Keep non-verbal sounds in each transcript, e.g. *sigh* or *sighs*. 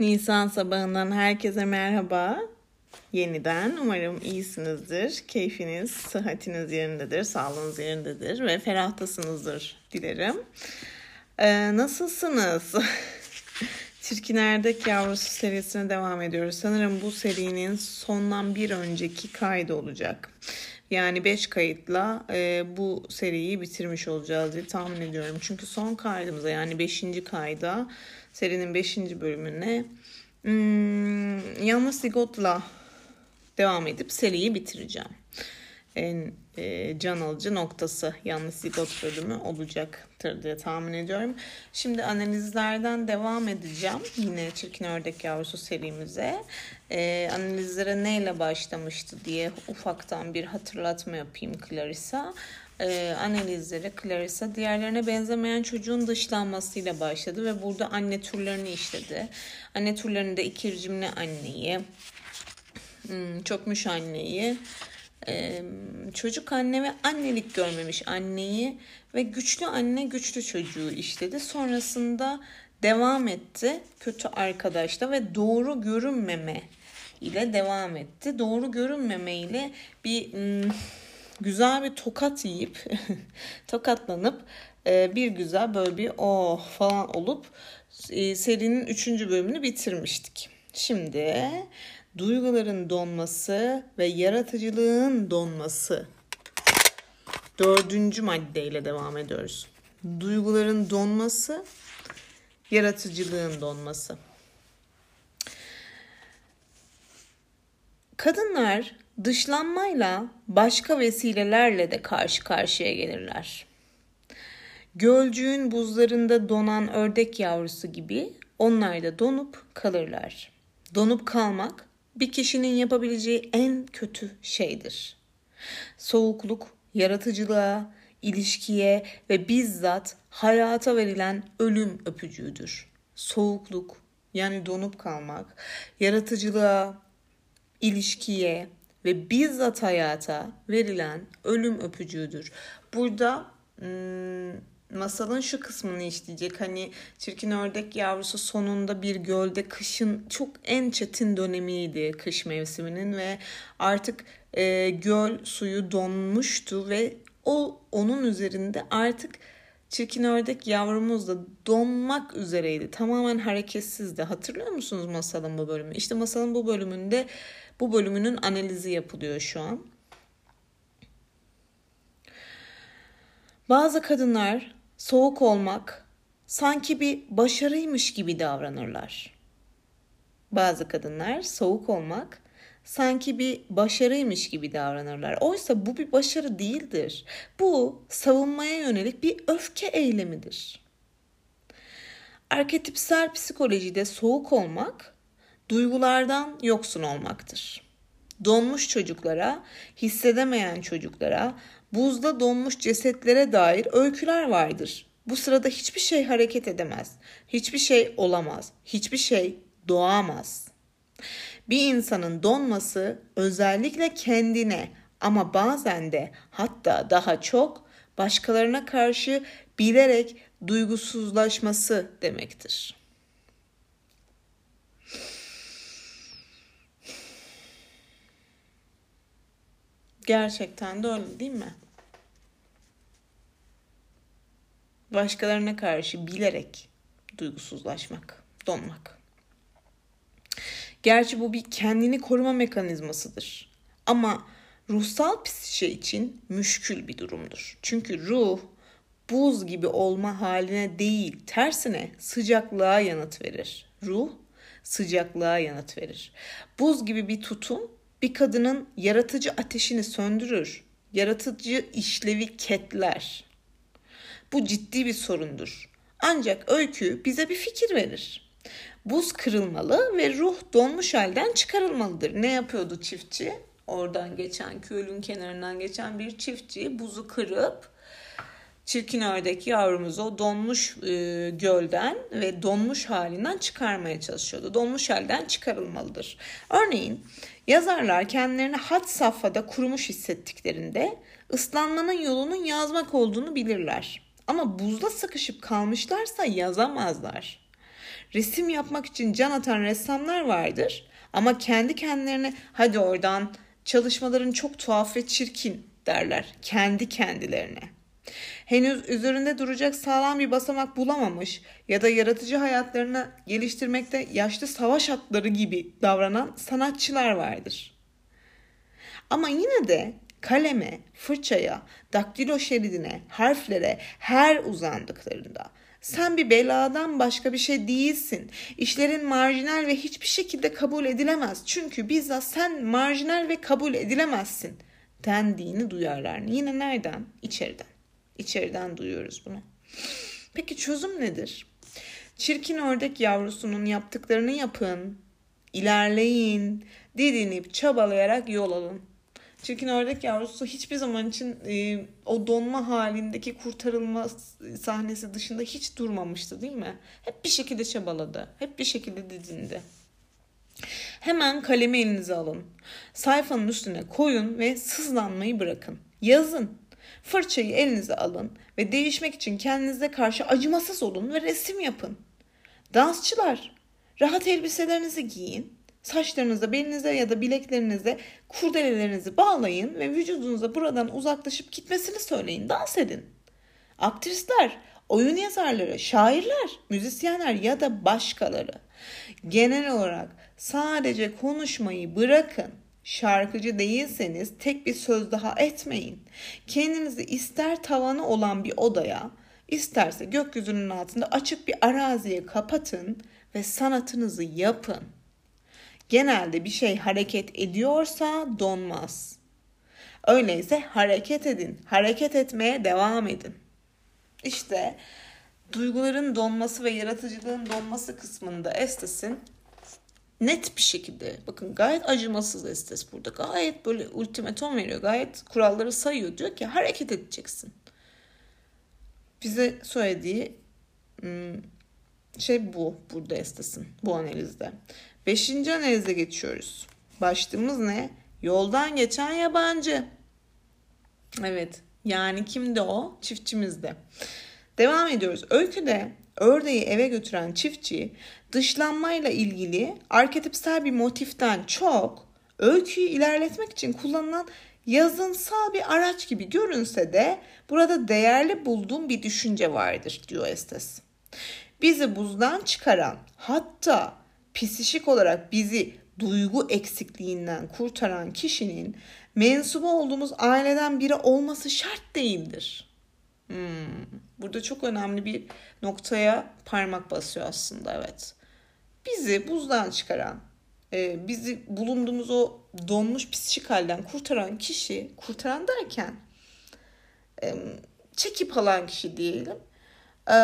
Nisan sabahından herkese merhaba. Yeniden umarım iyisinizdir. Keyfiniz, sıhhatiniz yerindedir, sağlığınız yerindedir ve ferahtasınızdır dilerim. Ee, nasılsınız? *laughs* Çirkin Erdek Yavrusu serisine devam ediyoruz. Sanırım bu serinin sondan bir önceki kaydı olacak. Yani 5 kayıtla e, bu seriyi bitirmiş olacağız diye tahmin ediyorum. Çünkü son kaydımıza yani 5. kayda serinin 5. bölümüne hmm, yalnız Sigot'la devam edip seriyi bitireceğim. En e, can alıcı noktası yalnız Sigot bölümü olacaktır diye tahmin ediyorum. Şimdi analizlerden devam edeceğim. Yine Çirkin Ördek Yavrusu serimize. E, analizlere neyle başlamıştı diye ufaktan bir hatırlatma yapayım Clarissa e, analizleri Clarissa diğerlerine benzemeyen çocuğun dışlanmasıyla başladı ve burada anne türlerini işledi. Anne türlerinde ikircimli anneyi, hmm, çökmüş anneyi, e, çocuk anne ve annelik görmemiş anneyi ve güçlü anne güçlü çocuğu işledi. Sonrasında devam etti kötü arkadaşla ve doğru görünmeme ile devam etti. Doğru görünmeme ile bir hmm, güzel bir tokat yiyip *laughs* tokatlanıp e, bir güzel böyle bir oh falan olup e, serinin üçüncü bölümünü bitirmiştik. Şimdi duyguların donması ve yaratıcılığın donması dördüncü maddeyle devam ediyoruz. Duyguların donması, yaratıcılığın donması. Kadınlar dışlanmayla başka vesilelerle de karşı karşıya gelirler. Gölcüğün buzlarında donan ördek yavrusu gibi onlar da donup kalırlar. Donup kalmak bir kişinin yapabileceği en kötü şeydir. Soğukluk, yaratıcılığa, ilişkiye ve bizzat hayata verilen ölüm öpücüğüdür. Soğukluk yani donup kalmak, yaratıcılığa, ilişkiye ve bizzat hayata verilen ölüm öpücüğüdür. Burada masalın şu kısmını işleyecek. Hani çirkin ördek yavrusu sonunda bir gölde kışın çok en çetin dönemiydi kış mevsiminin ve artık e, göl suyu donmuştu ve o onun üzerinde artık çirkin ördek yavrumuz da donmak üzereydi. Tamamen hareketsizdi. Hatırlıyor musunuz masalın bu bölümü? İşte masalın bu bölümünde bu bölümünün analizi yapılıyor şu an. Bazı kadınlar soğuk olmak sanki bir başarıymış gibi davranırlar. Bazı kadınlar soğuk olmak sanki bir başarıymış gibi davranırlar. Oysa bu bir başarı değildir. Bu savunmaya yönelik bir öfke eylemidir. Arketipsel psikolojide soğuk olmak duygulardan yoksun olmaktır. Donmuş çocuklara, hissedemeyen çocuklara, buzda donmuş cesetlere dair öyküler vardır. Bu sırada hiçbir şey hareket edemez. Hiçbir şey olamaz. Hiçbir şey doğamaz. Bir insanın donması özellikle kendine ama bazen de hatta daha çok başkalarına karşı bilerek duygusuzlaşması demektir. Gerçekten de öyle değil mi? Başkalarına karşı bilerek duygusuzlaşmak, donmak. Gerçi bu bir kendini koruma mekanizmasıdır. Ama ruhsal psişe için müşkül bir durumdur. Çünkü ruh buz gibi olma haline değil, tersine sıcaklığa yanıt verir. Ruh sıcaklığa yanıt verir. Buz gibi bir tutum bir kadının yaratıcı ateşini söndürür. Yaratıcı işlevi ketler. Bu ciddi bir sorundur. Ancak öykü bize bir fikir verir. Buz kırılmalı ve ruh donmuş halden çıkarılmalıdır. Ne yapıyordu çiftçi? Oradan geçen, köyün kenarından geçen bir çiftçi buzu kırıp çirkin ördek yavrumuzu o donmuş e, gölden ve donmuş halinden çıkarmaya çalışıyordu. Donmuş halden çıkarılmalıdır. Örneğin yazarlar kendilerini had safhada kurumuş hissettiklerinde ıslanmanın yolunun yazmak olduğunu bilirler. Ama buzda sıkışıp kalmışlarsa yazamazlar. Resim yapmak için can atan ressamlar vardır. Ama kendi kendilerine hadi oradan çalışmaların çok tuhaf ve çirkin derler. Kendi kendilerine. Henüz üzerinde duracak sağlam bir basamak bulamamış ya da yaratıcı hayatlarını geliştirmekte yaşlı savaş atları gibi davranan sanatçılar vardır. Ama yine de kaleme, fırçaya, daktilo şeridine, harflere her uzandıklarında sen bir beladan başka bir şey değilsin. İşlerin marjinal ve hiçbir şekilde kabul edilemez. Çünkü bizzat sen marjinal ve kabul edilemezsin dendiğini duyarlar. Yine nereden? İçeriden. İçeriden duyuyoruz bunu. Peki çözüm nedir? Çirkin ördek yavrusunun yaptıklarını yapın, ilerleyin, didinip çabalayarak yol alın. Çirkin ördek yavrusu hiçbir zaman için e, o donma halindeki kurtarılma sahnesi dışında hiç durmamıştı değil mi? Hep bir şekilde çabaladı. Hep bir şekilde didindi. Hemen kalemi elinize alın. Sayfanın üstüne koyun ve sızlanmayı bırakın. Yazın. Fırçayı elinize alın ve değişmek için kendinize karşı acımasız olun ve resim yapın. Dansçılar, rahat elbiselerinizi giyin Saçlarınıza, belinize ya da bileklerinize kurdelelerinizi bağlayın ve vücudunuza buradan uzaklaşıp gitmesini söyleyin. Dans edin. Aktrisler, oyun yazarları, şairler, müzisyenler ya da başkaları genel olarak sadece konuşmayı bırakın. Şarkıcı değilseniz tek bir söz daha etmeyin. Kendinizi ister tavanı olan bir odaya, isterse gökyüzünün altında açık bir araziye kapatın ve sanatınızı yapın genelde bir şey hareket ediyorsa donmaz. Öyleyse hareket edin. Hareket etmeye devam edin. İşte duyguların donması ve yaratıcılığın donması kısmında Estes'in net bir şekilde bakın gayet acımasız Estes burada. Gayet böyle ultimatom veriyor. Gayet kuralları sayıyor. Diyor ki hareket edeceksin. Bize söylediği şey bu burada Estes'in bu analizde. Beşinci analize geçiyoruz. Başlığımız ne? Yoldan geçen yabancı. Evet yani kimdi o? Çiftçimizde. Devam ediyoruz. Öyküde ördeği eve götüren çiftçi dışlanmayla ilgili arketipsel bir motiften çok öyküyü ilerletmek için kullanılan yazınsal bir araç gibi görünse de burada değerli bulduğum bir düşünce vardır diyor Estes. Bizi buzdan çıkaran hatta psişik olarak bizi duygu eksikliğinden kurtaran kişinin mensubu olduğumuz aileden biri olması şart değildir. Hmm, burada çok önemli bir noktaya parmak basıyor aslında evet. Bizi buzdan çıkaran, e, bizi bulunduğumuz o donmuş psişik halden kurtaran kişi, kurtaran derken e, çekip alan kişi diyelim. E,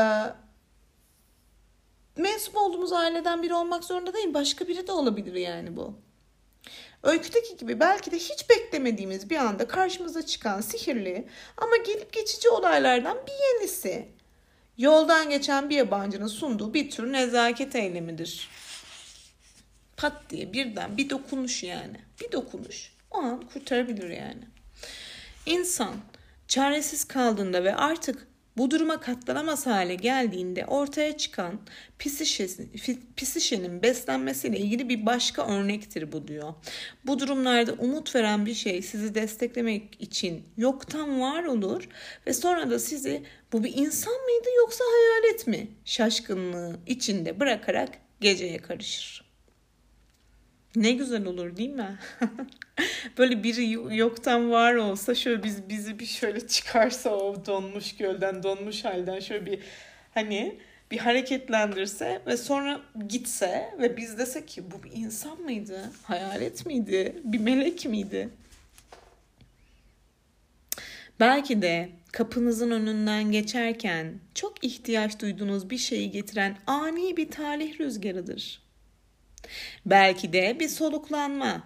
mensup olduğumuz aileden biri olmak zorunda değil. Başka biri de olabilir yani bu. Öyküdeki gibi belki de hiç beklemediğimiz bir anda karşımıza çıkan sihirli ama gelip geçici olaylardan bir yenisi. Yoldan geçen bir yabancının sunduğu bir tür nezaket eylemidir. Pat diye birden bir dokunuş yani. Bir dokunuş. O an kurtarabilir yani. İnsan çaresiz kaldığında ve artık bu duruma katlanamaz hale geldiğinde ortaya çıkan psişenin beslenmesiyle ilgili bir başka örnektir bu diyor. Bu durumlarda umut veren bir şey sizi desteklemek için yoktan var olur ve sonra da sizi bu bir insan mıydı yoksa hayalet mi şaşkınlığı içinde bırakarak geceye karışır. Ne güzel olur değil mi? *laughs* Böyle biri yoktan var olsa şöyle biz bizi bir şöyle çıkarsa o donmuş gölden donmuş halden şöyle bir hani bir hareketlendirse ve sonra gitse ve biz desek ki bu bir insan mıydı? Hayalet miydi? Bir melek miydi? Belki de kapınızın önünden geçerken çok ihtiyaç duyduğunuz bir şeyi getiren ani bir talih rüzgarıdır. Belki de bir soluklanma.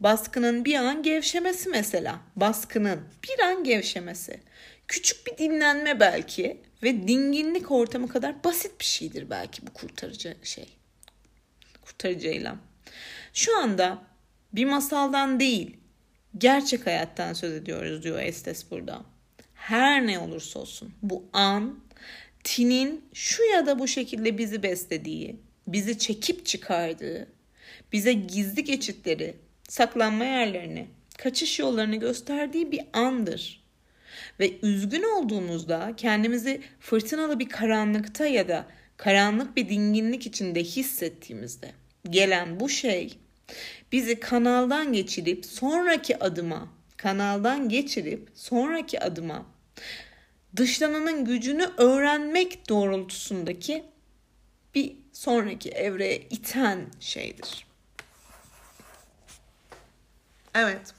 Baskının bir an gevşemesi mesela. Baskının bir an gevşemesi. Küçük bir dinlenme belki ve dinginlik ortamı kadar basit bir şeydir belki bu kurtarıcı şey. Kurtarıcı eylem. Şu anda bir masaldan değil, gerçek hayattan söz ediyoruz diyor Estes burada. Her ne olursa olsun bu an Tin'in şu ya da bu şekilde bizi beslediği, bizi çekip çıkardığı, bize gizli geçitleri, saklanma yerlerini, kaçış yollarını gösterdiği bir andır. Ve üzgün olduğumuzda kendimizi fırtınalı bir karanlıkta ya da karanlık bir dinginlik içinde hissettiğimizde gelen bu şey bizi kanaldan geçirip sonraki adıma, kanaldan geçirip sonraki adıma dışlananın gücünü öğrenmek doğrultusundaki sonraki evreye iten şeydir. Evet.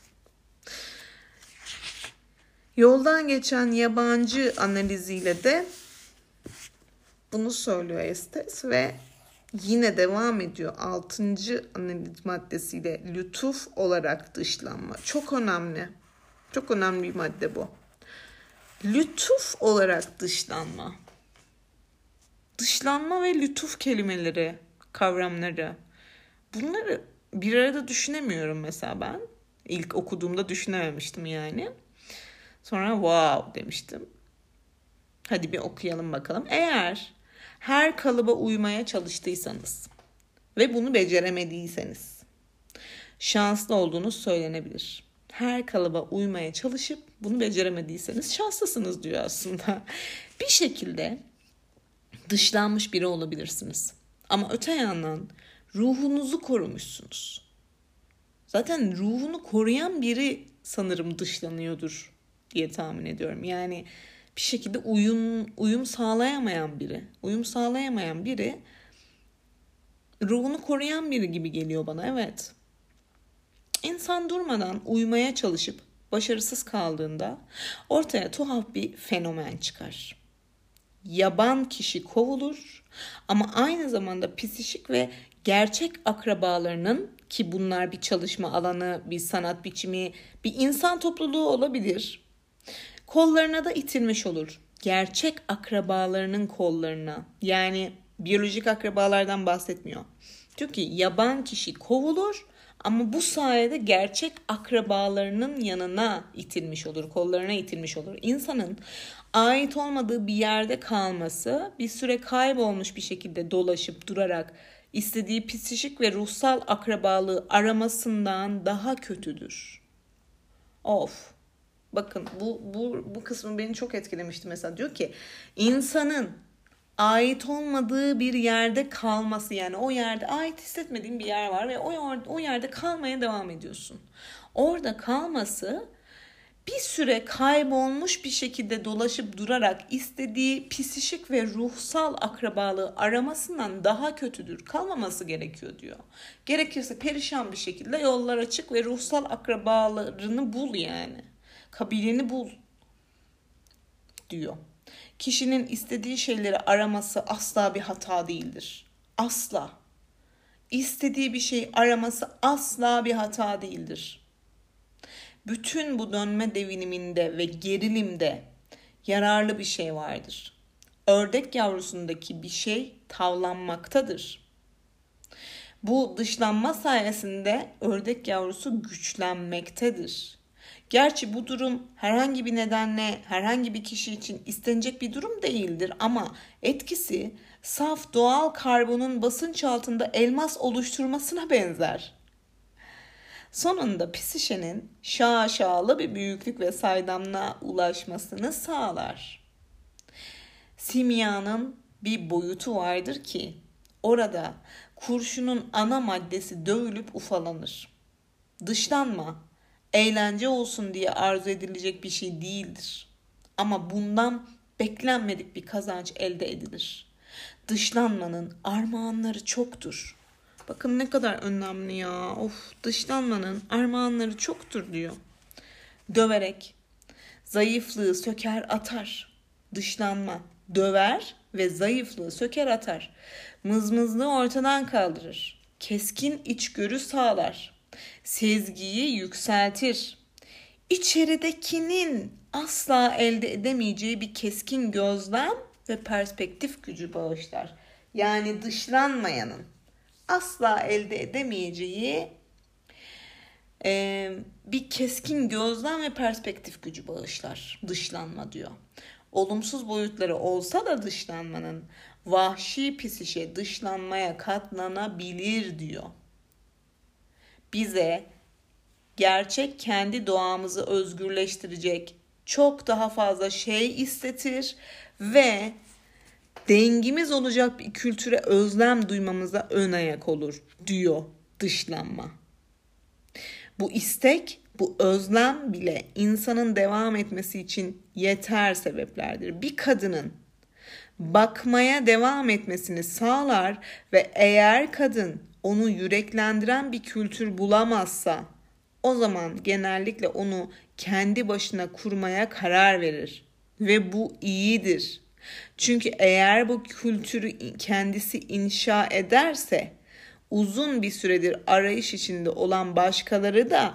Yoldan geçen yabancı analiziyle de bunu söylüyor Estes ve yine devam ediyor. Altıncı analiz maddesiyle lütuf olarak dışlanma. Çok önemli. Çok önemli bir madde bu. Lütuf olarak dışlanma. Dışlanma ve lütuf kelimeleri, kavramları. Bunları bir arada düşünemiyorum mesela ben. İlk okuduğumda düşünememiştim yani. Sonra wow demiştim. Hadi bir okuyalım bakalım. Eğer her kalıba uymaya çalıştıysanız ve bunu beceremediyseniz şanslı olduğunuz söylenebilir. Her kalıba uymaya çalışıp bunu beceremediyseniz şanslısınız diyor aslında. *laughs* Bir şekilde dışlanmış biri olabilirsiniz. Ama öte yandan ruhunuzu korumuşsunuz. Zaten ruhunu koruyan biri sanırım dışlanıyordur diye tahmin ediyorum. Yani bir şekilde uyum uyum sağlayamayan biri, uyum sağlayamayan biri ruhunu koruyan biri gibi geliyor bana. Evet. İnsan durmadan uyumaya çalışıp başarısız kaldığında ortaya tuhaf bir fenomen çıkar. Yaban kişi kovulur ama aynı zamanda psişik ve gerçek akrabalarının ki bunlar bir çalışma alanı, bir sanat biçimi, bir insan topluluğu olabilir. Kollarına da itilmiş olur. Gerçek akrabalarının kollarına. Yani biyolojik akrabalardan bahsetmiyor. Ki yaban kişi kovulur ama bu sayede gerçek akrabalarının yanına itilmiş olur, kollarına itilmiş olur. İnsanın ait olmadığı bir yerde kalması, bir süre kaybolmuş bir şekilde dolaşıp durarak istediği psikik ve ruhsal akrabalığı aramasından daha kötüdür. Of. Bakın bu bu bu kısmı beni çok etkilemişti mesela. Diyor ki insanın ait olmadığı bir yerde kalması yani o yerde ait hissetmediğin bir yer var ve o o yerde kalmaya devam ediyorsun. Orada kalması bir süre kaybolmuş bir şekilde dolaşıp durarak istediği psişik ve ruhsal akrabalığı aramasından daha kötüdür. Kalmaması gerekiyor diyor. Gerekirse perişan bir şekilde yollar açık ve ruhsal akrabalarını bul yani. Kabileni bul diyor. Kişinin istediği şeyleri araması asla bir hata değildir. Asla. İstediği bir şey araması asla bir hata değildir bütün bu dönme deviniminde ve gerilimde yararlı bir şey vardır. Ördek yavrusundaki bir şey tavlanmaktadır. Bu dışlanma sayesinde ördek yavrusu güçlenmektedir. Gerçi bu durum herhangi bir nedenle herhangi bir kişi için istenecek bir durum değildir ama etkisi saf doğal karbonun basınç altında elmas oluşturmasına benzer. Sonunda psişenin şaşalı bir büyüklük ve saydamlığa ulaşmasını sağlar. Simyanın bir boyutu vardır ki orada kurşunun ana maddesi dövülüp ufalanır. Dışlanma, eğlence olsun diye arzu edilecek bir şey değildir. Ama bundan beklenmedik bir kazanç elde edilir. Dışlanmanın armağanları çoktur. Bakın ne kadar önemli ya. Of dışlanmanın armağanları çoktur diyor. Döverek zayıflığı söker atar. Dışlanma döver ve zayıflığı söker atar. Mızmızlığı ortadan kaldırır. Keskin içgörü sağlar. Sezgiyi yükseltir. İçeridekinin asla elde edemeyeceği bir keskin gözlem ve perspektif gücü bağışlar. Yani dışlanmayanın asla elde edemeyeceği e, bir keskin gözlem ve perspektif gücü bağışlar dışlanma diyor. Olumsuz boyutları olsa da dışlanmanın vahşi pisişe dışlanmaya katlanabilir diyor. Bize gerçek kendi doğamızı özgürleştirecek çok daha fazla şey istetir ve dengimiz olacak bir kültüre özlem duymamıza ön ayak olur diyor dışlanma. Bu istek, bu özlem bile insanın devam etmesi için yeter sebeplerdir. Bir kadının bakmaya devam etmesini sağlar ve eğer kadın onu yüreklendiren bir kültür bulamazsa o zaman genellikle onu kendi başına kurmaya karar verir ve bu iyidir. Çünkü eğer bu kültürü kendisi inşa ederse uzun bir süredir arayış içinde olan başkaları da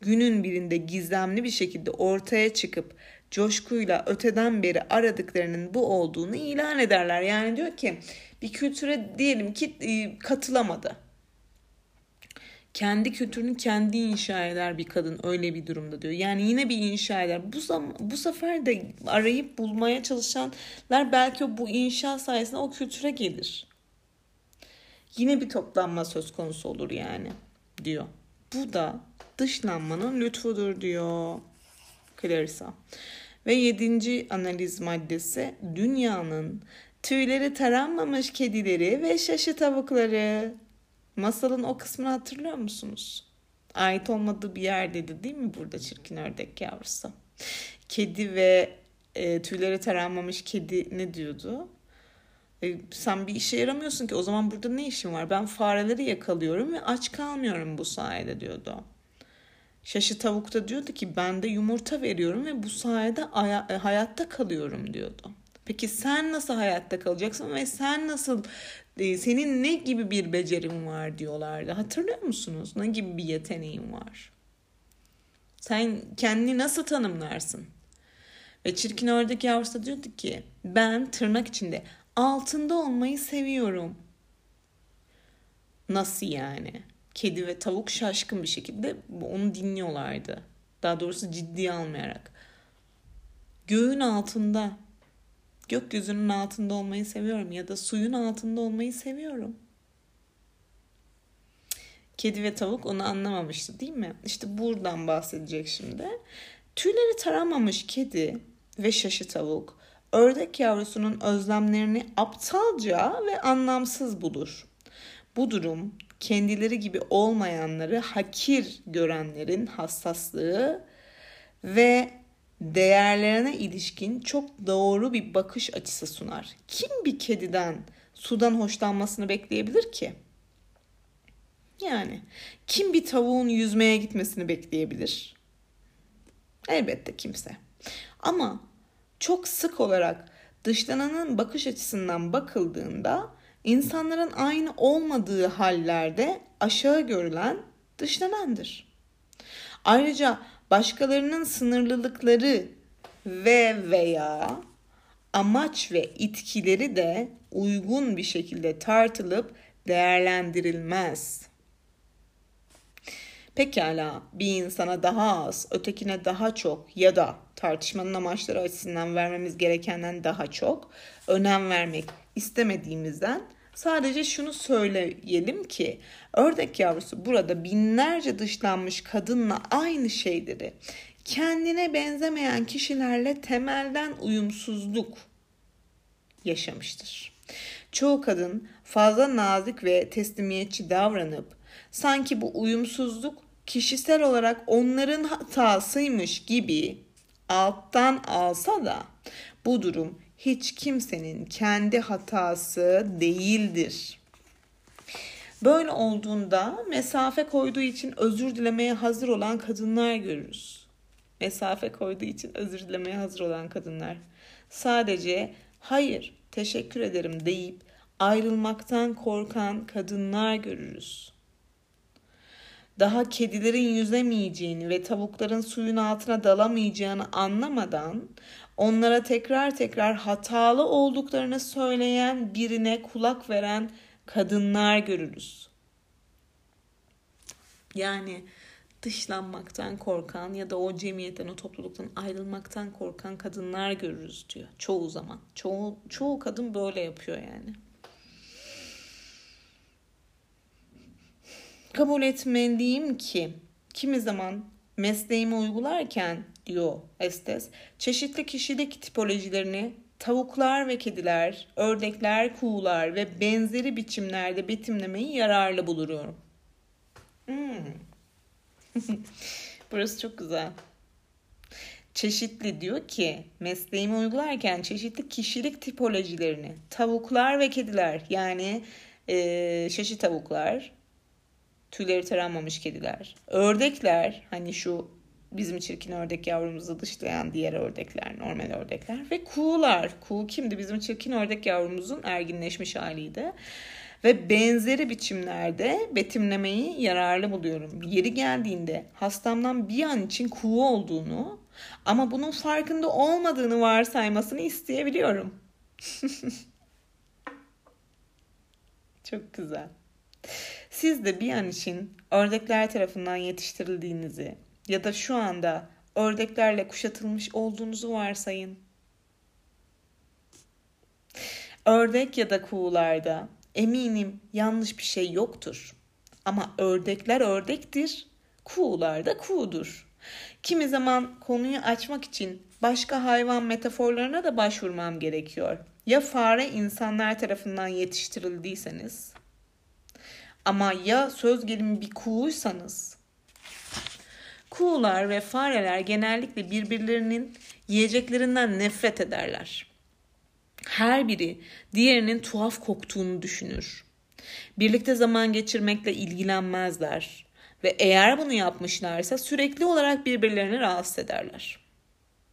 günün birinde gizemli bir şekilde ortaya çıkıp coşkuyla öteden beri aradıklarının bu olduğunu ilan ederler. Yani diyor ki bir kültüre diyelim ki e, katılamadı. Kendi kültürünü kendi inşa eder bir kadın öyle bir durumda diyor. Yani yine bir inşa eder. Bu zaman bu sefer de arayıp bulmaya çalışanlar belki bu inşa sayesinde o kültüre gelir. Yine bir toplanma söz konusu olur yani diyor. Bu da dışlanmanın lütfudur diyor Clarissa. Ve yedinci analiz maddesi dünyanın tüyleri taranmamış kedileri ve şaşı tavukları. Masalın o kısmını hatırlıyor musunuz? Ait olmadığı bir yer dedi değil mi burada çirkin ördek yavrusu? Kedi ve e, tüyleri taranmamış kedi ne diyordu? E, sen bir işe yaramıyorsun ki o zaman burada ne işin var? Ben fareleri yakalıyorum ve aç kalmıyorum bu sayede diyordu. Şaşı tavuk da diyordu ki ben de yumurta veriyorum ve bu sayede e, hayatta kalıyorum diyordu. Peki sen nasıl hayatta kalacaksın ve sen nasıl e, senin ne gibi bir becerin var diyorlardı. Hatırlıyor musunuz? Ne gibi bir yeteneğin var? Sen kendini nasıl tanımlarsın? Ve çirkin ördek yavrusu da diyordu ki ben tırnak içinde altında olmayı seviyorum. Nasıl yani? Kedi ve tavuk şaşkın bir şekilde onu dinliyorlardı. Daha doğrusu ciddiye almayarak. Göğün altında, gökyüzünün altında olmayı seviyorum ya da suyun altında olmayı seviyorum. Kedi ve tavuk onu anlamamıştı değil mi? İşte buradan bahsedecek şimdi. Tüyleri taramamış kedi ve şaşı tavuk ördek yavrusunun özlemlerini aptalca ve anlamsız bulur. Bu durum kendileri gibi olmayanları hakir görenlerin hassaslığı ve değerlerine ilişkin çok doğru bir bakış açısı sunar. Kim bir kediden sudan hoşlanmasını bekleyebilir ki? Yani kim bir tavuğun yüzmeye gitmesini bekleyebilir? Elbette kimse. Ama çok sık olarak dışlananın bakış açısından bakıldığında insanların aynı olmadığı hallerde aşağı görülen dışlanandır. Ayrıca başkalarının sınırlılıkları ve veya amaç ve itkileri de uygun bir şekilde tartılıp değerlendirilmez. Pekala bir insana daha az, ötekine daha çok ya da tartışmanın amaçları açısından vermemiz gerekenden daha çok önem vermek istemediğimizden sadece şunu söyleyelim ki ördek yavrusu burada binlerce dışlanmış kadınla aynı şeyleri kendine benzemeyen kişilerle temelden uyumsuzluk yaşamıştır. Çoğu kadın fazla nazik ve teslimiyetçi davranıp sanki bu uyumsuzluk kişisel olarak onların hatasıymış gibi alttan alsa da bu durum hiç kimsenin kendi hatası değildir. Böyle olduğunda mesafe koyduğu için özür dilemeye hazır olan kadınlar görürüz. Mesafe koyduğu için özür dilemeye hazır olan kadınlar. Sadece hayır, teşekkür ederim deyip ayrılmaktan korkan kadınlar görürüz daha kedilerin yüzemeyeceğini ve tavukların suyun altına dalamayacağını anlamadan onlara tekrar tekrar hatalı olduklarını söyleyen birine kulak veren kadınlar görürüz. Yani dışlanmaktan korkan ya da o cemiyetten, o topluluktan ayrılmaktan korkan kadınlar görürüz diyor. Çoğu zaman. Çoğu, çoğu kadın böyle yapıyor yani. Kabul etmeliyim ki kimi zaman mesleğimi uygularken diyor Estes, çeşitli kişilik tipolojilerini tavuklar ve kediler, ördekler, kuğular ve benzeri biçimlerde betimlemeyi yararlı buluyorum. Hmm. *laughs* Burası çok güzel. Çeşitli diyor ki mesleğimi uygularken çeşitli kişilik tipolojilerini tavuklar ve kediler yani e, şaşı tavuklar, tüyleri taranmamış kediler, ördekler hani şu bizim çirkin ördek yavrumuzu dışlayan diğer ördekler, normal ördekler ve kuğular. Kuğu kimdi? Bizim çirkin ördek yavrumuzun erginleşmiş haliydi. Ve benzeri biçimlerde betimlemeyi yararlı buluyorum. Yeri geldiğinde hastamdan bir an için kuğu olduğunu ama bunun farkında olmadığını varsaymasını isteyebiliyorum. *laughs* Çok güzel. Siz de bir an için ördekler tarafından yetiştirildiğinizi ya da şu anda ördeklerle kuşatılmış olduğunuzu varsayın. Ördek ya da kuğularda eminim yanlış bir şey yoktur. Ama ördekler ördektir, kuğular da kuğudur. Kimi zaman konuyu açmak için başka hayvan metaforlarına da başvurmam gerekiyor. Ya fare insanlar tarafından yetiştirildiyseniz ama ya söz gelimi bir kuğuysanız Kuğular ve fareler genellikle birbirlerinin yiyeceklerinden nefret ederler. Her biri diğerinin tuhaf koktuğunu düşünür. Birlikte zaman geçirmekle ilgilenmezler ve eğer bunu yapmışlarsa sürekli olarak birbirlerini rahatsız ederler.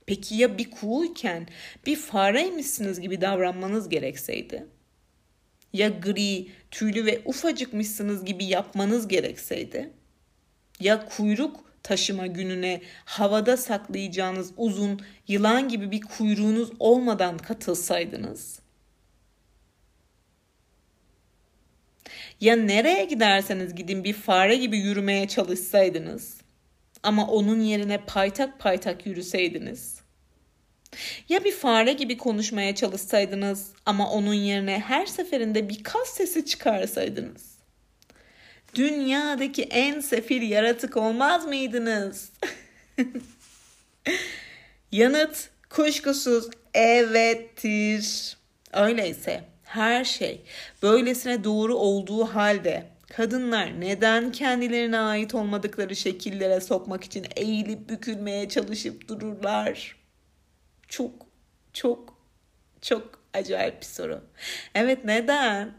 Peki ya bir kuğuyken bir fareymişsiniz gibi davranmanız gerekseydi? Ya gri, tüylü ve ufacıkmışsınız gibi yapmanız gerekseydi? Ya kuyruk taşıma gününe havada saklayacağınız uzun yılan gibi bir kuyruğunuz olmadan katılsaydınız? Ya nereye giderseniz gidin bir fare gibi yürümeye çalışsaydınız ama onun yerine paytak paytak yürüseydiniz? Ya bir fare gibi konuşmaya çalışsaydınız ama onun yerine her seferinde bir kas sesi çıkarsaydınız? Dünyadaki en sefil yaratık olmaz mıydınız? *laughs* Yanıt kuşkusuz evettir. Öyleyse her şey böylesine doğru olduğu halde kadınlar neden kendilerine ait olmadıkları şekillere sokmak için eğilip bükülmeye çalışıp dururlar? Çok çok çok acayip bir soru. Evet neden?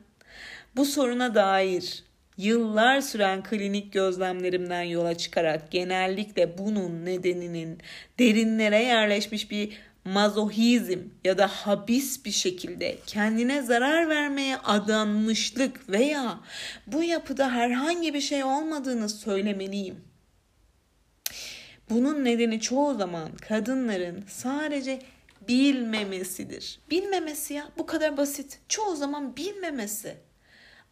Bu soruna dair Yıllar süren klinik gözlemlerimden yola çıkarak genellikle bunun nedeninin derinlere yerleşmiş bir mazohizm ya da habis bir şekilde kendine zarar vermeye adanmışlık veya bu yapıda herhangi bir şey olmadığını söylemeliyim. Bunun nedeni çoğu zaman kadınların sadece bilmemesidir. Bilmemesi ya bu kadar basit. Çoğu zaman bilmemesi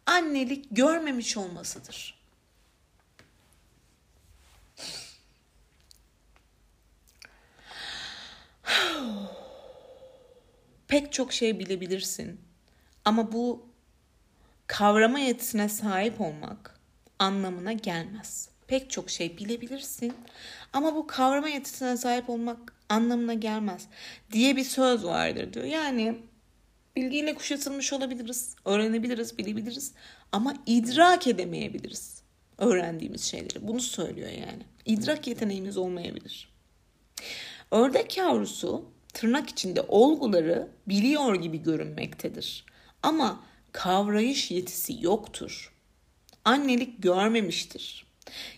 annelik görmemiş olmasıdır. Pek çok şey bilebilirsin. Ama bu kavrama yetisine sahip olmak anlamına gelmez. Pek çok şey bilebilirsin ama bu kavrama yetisine sahip olmak anlamına gelmez diye bir söz vardır diyor. Yani Bilgiyle kuşatılmış olabiliriz, öğrenebiliriz, bilebiliriz ama idrak edemeyebiliriz öğrendiğimiz şeyleri. Bunu söylüyor yani. İdrak yeteneğimiz olmayabilir. Ördek yavrusu tırnak içinde olguları biliyor gibi görünmektedir. Ama kavrayış yetisi yoktur. Annelik görmemiştir.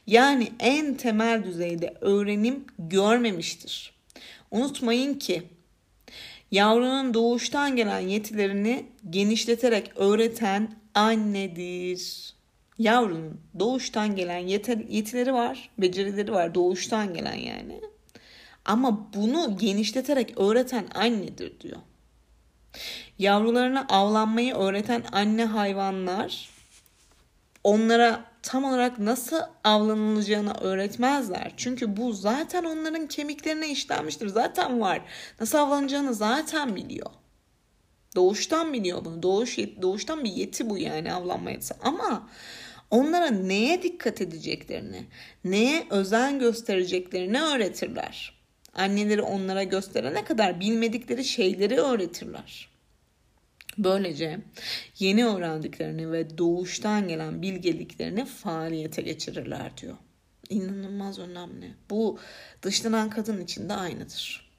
Yani en temel düzeyde öğrenim görmemiştir. Unutmayın ki yavrunun doğuştan gelen yetilerini genişleterek öğreten annedir. Yavrunun doğuştan gelen yetileri var, becerileri var doğuştan gelen yani. Ama bunu genişleterek öğreten annedir diyor. Yavrularına avlanmayı öğreten anne hayvanlar onlara tam olarak nasıl avlanılacağını öğretmezler. Çünkü bu zaten onların kemiklerine işlenmiştir. Zaten var. Nasıl avlanacağını zaten biliyor. Doğuştan biliyor bunu. Doğuş, doğuştan bir yeti bu yani avlanma yetisi. Ama onlara neye dikkat edeceklerini, neye özen göstereceklerini öğretirler. Anneleri onlara gösterene kadar bilmedikleri şeyleri öğretirler. Böylece yeni öğrendiklerini ve doğuştan gelen bilgeliklerini faaliyete geçirirler diyor. İnanılmaz önemli. Bu dışlanan kadın için de aynıdır.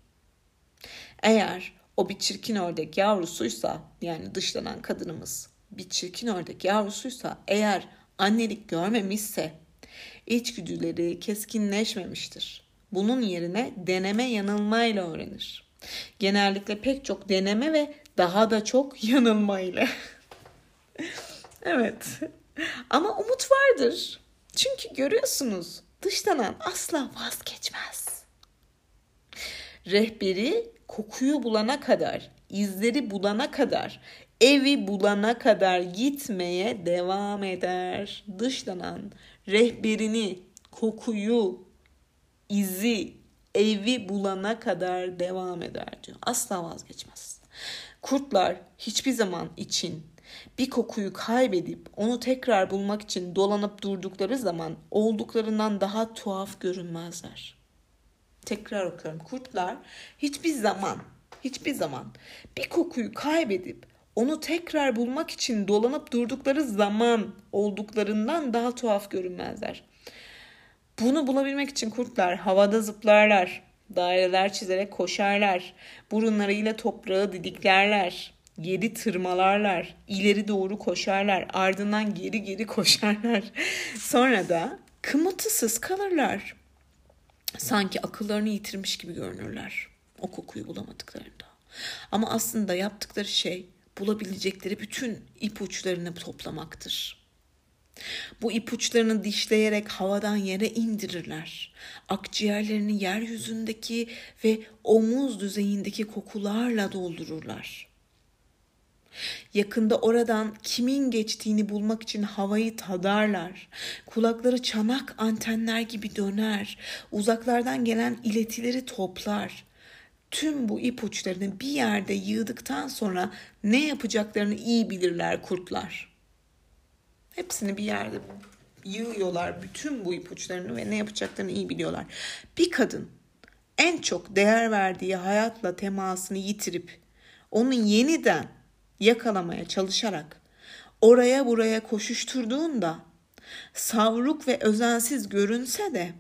Eğer o bir çirkin ördek yavrusuysa yani dışlanan kadınımız bir çirkin ördek yavrusuysa eğer annelik görmemişse içgüdüleri keskinleşmemiştir. Bunun yerine deneme yanılmayla öğrenir. Genellikle pek çok deneme ve daha da çok yanılmayla. *laughs* evet. Ama umut vardır. Çünkü görüyorsunuz dışlanan asla vazgeçmez. Rehberi kokuyu bulana kadar, izleri bulana kadar, evi bulana kadar gitmeye devam eder. Dışlanan rehberini, kokuyu, izi, evi bulana kadar devam eder diyor. Asla vazgeçmez. Kurtlar hiçbir zaman için bir kokuyu kaybedip onu tekrar bulmak için dolanıp durdukları zaman olduklarından daha tuhaf görünmezler. Tekrar okuyorum. Kurtlar hiçbir zaman, hiçbir zaman bir kokuyu kaybedip onu tekrar bulmak için dolanıp durdukları zaman olduklarından daha tuhaf görünmezler. Bunu bulabilmek için kurtlar havada zıplarlar, daireler çizerek koşarlar, burunlarıyla toprağı didiklerler, geri tırmalarlar, ileri doğru koşarlar, ardından geri geri koşarlar. *laughs* Sonra da kımıltısız kalırlar. Sanki akıllarını yitirmiş gibi görünürler o kokuyu bulamadıklarında. Ama aslında yaptıkları şey bulabilecekleri bütün ipuçlarını toplamaktır. Bu ipuçlarını dişleyerek havadan yere indirirler. Akciğerlerini yeryüzündeki ve omuz düzeyindeki kokularla doldururlar. Yakında oradan kimin geçtiğini bulmak için havayı tadarlar. Kulakları çanak antenler gibi döner. Uzaklardan gelen iletileri toplar. Tüm bu ipuçlarını bir yerde yığdıktan sonra ne yapacaklarını iyi bilirler kurtlar.'' Hepsini bir yerde yığıyorlar bütün bu ipuçlarını ve ne yapacaklarını iyi biliyorlar. Bir kadın en çok değer verdiği hayatla temasını yitirip onu yeniden yakalamaya çalışarak oraya buraya koşuşturduğunda savruk ve özensiz görünse de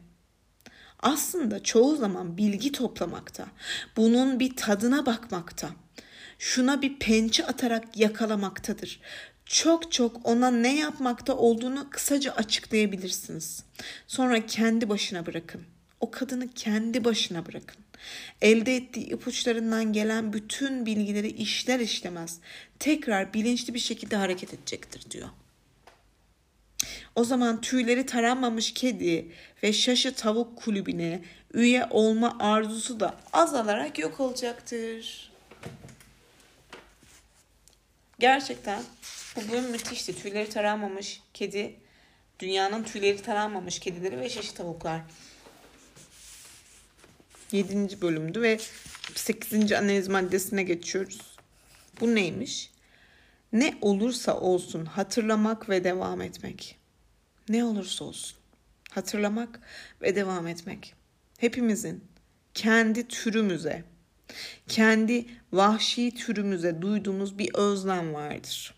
aslında çoğu zaman bilgi toplamakta, bunun bir tadına bakmakta, şuna bir pençe atarak yakalamaktadır çok çok ona ne yapmakta olduğunu kısaca açıklayabilirsiniz. Sonra kendi başına bırakın. O kadını kendi başına bırakın. Elde ettiği ipuçlarından gelen bütün bilgileri işler işlemez tekrar bilinçli bir şekilde hareket edecektir diyor. O zaman tüyleri taranmamış kedi ve şaşı tavuk kulübüne üye olma arzusu da azalarak yok olacaktır. Gerçekten bu bölüm müthişti. Tüyleri taranmamış kedi, dünyanın tüyleri taranmamış kedileri ve şaşı tavuklar. 7. bölümdü ve 8. analiz maddesine geçiyoruz. Bu neymiş? Ne olursa olsun hatırlamak ve devam etmek. Ne olursa olsun hatırlamak ve devam etmek. Hepimizin kendi türümüze, kendi vahşi türümüze duyduğumuz bir özlem vardır.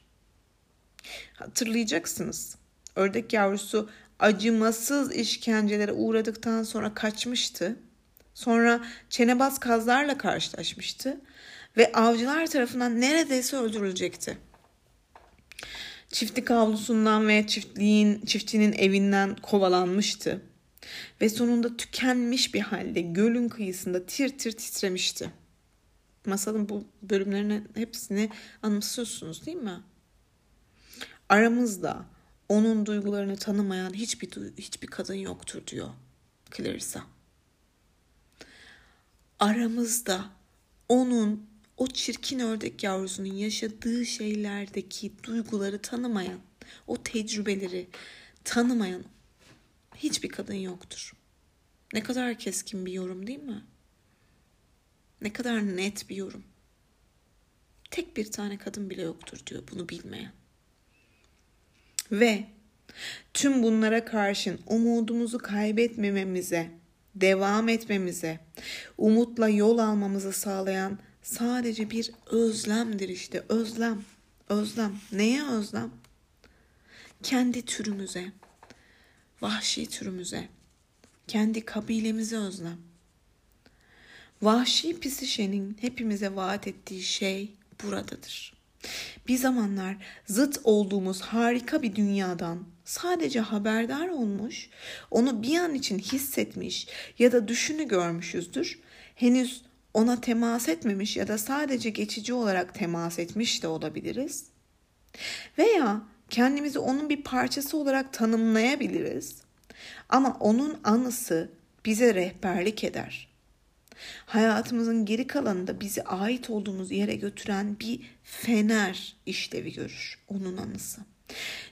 Hatırlayacaksınız. Ördek yavrusu acımasız işkencelere uğradıktan sonra kaçmıştı. Sonra çenebaz kazlarla karşılaşmıştı ve avcılar tarafından neredeyse öldürülecekti. Çiftlik avlusundan ve çiftliğin çiftçinin evinden kovalanmıştı ve sonunda tükenmiş bir halde gölün kıyısında tir tir titremişti. Masalın bu bölümlerinin hepsini anımsıyorsunuz değil mi? Aramızda onun duygularını tanımayan hiçbir hiçbir kadın yoktur diyor Clarissa. Aramızda onun o çirkin ördek yavrusunun yaşadığı şeylerdeki duyguları tanımayan, o tecrübeleri tanımayan hiçbir kadın yoktur. Ne kadar keskin bir yorum değil mi? Ne kadar net bir yorum. Tek bir tane kadın bile yoktur diyor bunu bilmeyen. Ve tüm bunlara karşın umudumuzu kaybetmememize, devam etmemize, umutla yol almamızı sağlayan sadece bir özlemdir işte özlem. Özlem. Neye özlem? Kendi türümüze, vahşi türümüze, kendi kabilemize özlem. Vahşi psişenin hepimize vaat ettiği şey buradadır. Bir zamanlar zıt olduğumuz harika bir dünyadan sadece haberdar olmuş, onu bir an için hissetmiş ya da düşünü görmüşüzdür. Henüz ona temas etmemiş ya da sadece geçici olarak temas etmiş de olabiliriz. Veya kendimizi onun bir parçası olarak tanımlayabiliriz. Ama onun anısı bize rehberlik eder. Hayatımızın geri kalanında bizi ait olduğumuz yere götüren bir fener işlevi görür onun anısı.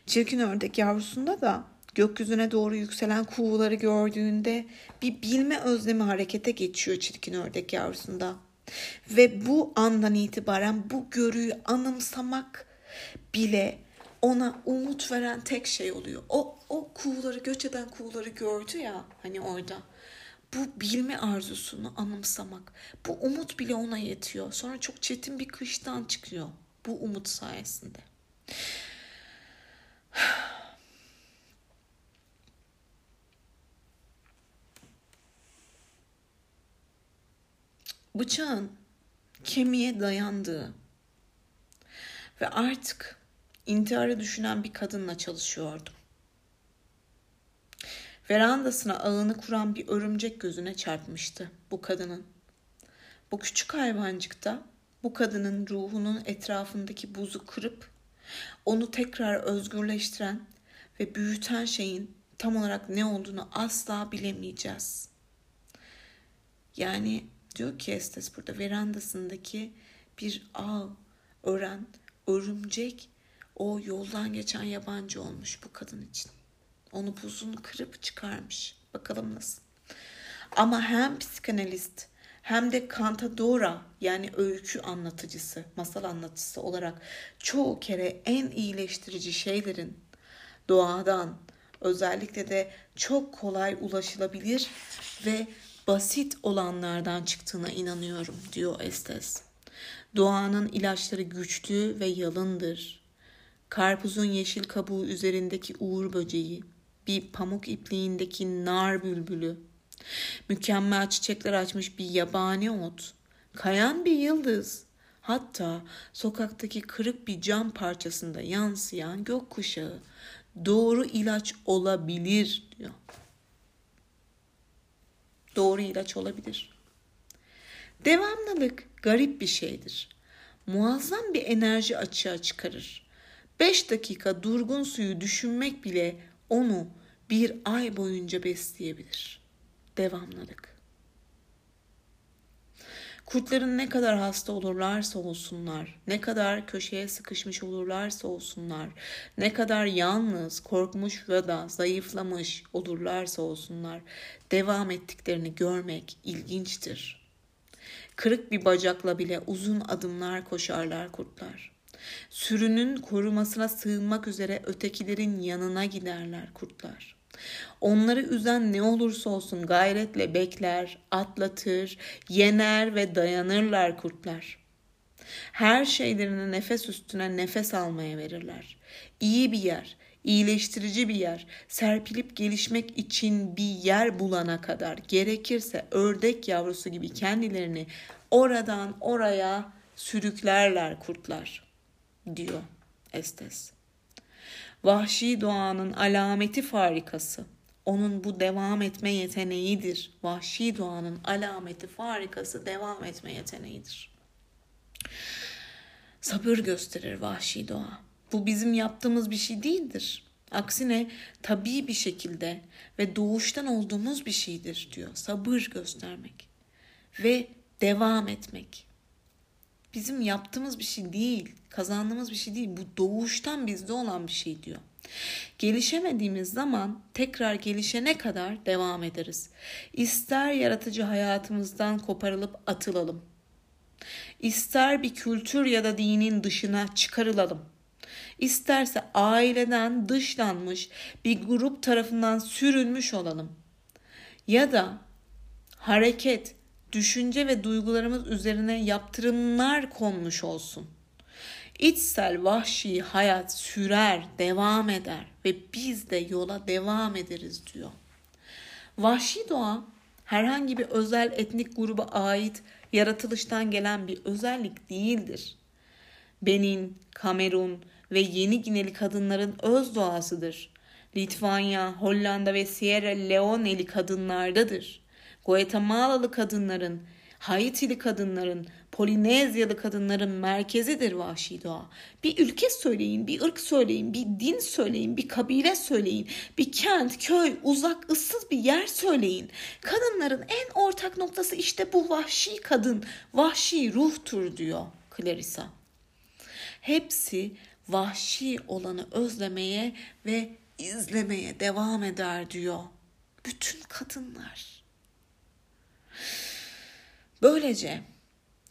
Çirkin ördek yavrusunda da gökyüzüne doğru yükselen kuğuları gördüğünde bir bilme özlemi harekete geçiyor çirkin ördek yavrusunda. Ve bu andan itibaren bu görüyü anımsamak bile ona umut veren tek şey oluyor. O, o kuğuları, göç eden kuğuları gördü ya hani orada. Bu bilme arzusunu anımsamak. Bu umut bile ona yetiyor. Sonra çok çetin bir kıştan çıkıyor. Bu umut sayesinde. *sighs* Bıçağın kemiğe dayandığı ve artık intihara düşünen bir kadınla çalışıyordum. Verandasına ağını kuran bir örümcek gözüne çarpmıştı bu kadının. Bu küçük hayvancıkta bu kadının ruhunun etrafındaki buzu kırıp onu tekrar özgürleştiren ve büyüten şeyin tam olarak ne olduğunu asla bilemeyeceğiz. Yani diyor ki Estes burada verandasındaki bir ağ ören örümcek o yoldan geçen yabancı olmuş bu kadın için. Onu buzunu kırıp çıkarmış. Bakalım nasıl. Ama hem psikanalist hem de kantadora yani öykü anlatıcısı, masal anlatıcısı olarak çoğu kere en iyileştirici şeylerin doğadan özellikle de çok kolay ulaşılabilir ve basit olanlardan çıktığına inanıyorum diyor Estes. Doğanın ilaçları güçlü ve yalındır. Karpuzun yeşil kabuğu üzerindeki uğur böceği, bir pamuk ipliğindeki nar bülbülü, mükemmel çiçekler açmış bir yabani ot, kayan bir yıldız, hatta sokaktaki kırık bir cam parçasında yansıyan gökkuşağı doğru ilaç olabilir diyor. Doğru ilaç olabilir. Devamlılık garip bir şeydir. Muazzam bir enerji açığa çıkarır. Beş dakika durgun suyu düşünmek bile onu bir ay boyunca besleyebilir. Devamlılık. Kurtların ne kadar hasta olurlarsa olsunlar, ne kadar köşeye sıkışmış olurlarsa olsunlar, ne kadar yalnız, korkmuş ya da zayıflamış olurlarsa olsunlar, devam ettiklerini görmek ilginçtir. Kırık bir bacakla bile uzun adımlar koşarlar kurtlar. Sürünün korumasına sığınmak üzere ötekilerin yanına giderler kurtlar. Onları üzen ne olursa olsun gayretle bekler, atlatır, yener ve dayanırlar kurtlar. Her şeylerini nefes üstüne nefes almaya verirler. İyi bir yer, iyileştirici bir yer, serpilip gelişmek için bir yer bulana kadar gerekirse ördek yavrusu gibi kendilerini oradan oraya sürüklerler kurtlar diyor Estes. Vahşi doğanın alameti farikası. Onun bu devam etme yeteneğidir. Vahşi doğanın alameti farikası devam etme yeteneğidir. Sabır gösterir vahşi doğa. Bu bizim yaptığımız bir şey değildir. Aksine tabii bir şekilde ve doğuştan olduğumuz bir şeydir diyor. Sabır göstermek ve devam etmek. Bizim yaptığımız bir şey değil, kazandığımız bir şey değil. Bu doğuştan bizde olan bir şey diyor. Gelişemediğimiz zaman tekrar gelişene kadar devam ederiz. İster yaratıcı hayatımızdan koparılıp atılalım. İster bir kültür ya da dinin dışına çıkarılalım. İsterse aileden dışlanmış bir grup tarafından sürülmüş olalım. Ya da hareket, düşünce ve duygularımız üzerine yaptırımlar konmuş olsun. İçsel vahşi hayat sürer, devam eder ve biz de yola devam ederiz diyor. Vahşi doğa herhangi bir özel etnik gruba ait yaratılıştan gelen bir özellik değildir. Benin, Kamerun ve Yeni Gineli kadınların öz doğasıdır. Litvanya, Hollanda ve Sierra Leone'li kadınlardadır. Guatemala'lı kadınların, Haitili kadınların, Polinezyalı kadınların merkezidir vahşi doğa. Bir ülke söyleyin, bir ırk söyleyin, bir din söyleyin, bir kabile söyleyin, bir kent, köy, uzak, ıssız bir yer söyleyin. Kadınların en ortak noktası işte bu vahşi kadın, vahşi ruhtur diyor Clarissa. Hepsi vahşi olanı özlemeye ve izlemeye devam eder diyor. Bütün kadınlar. Böylece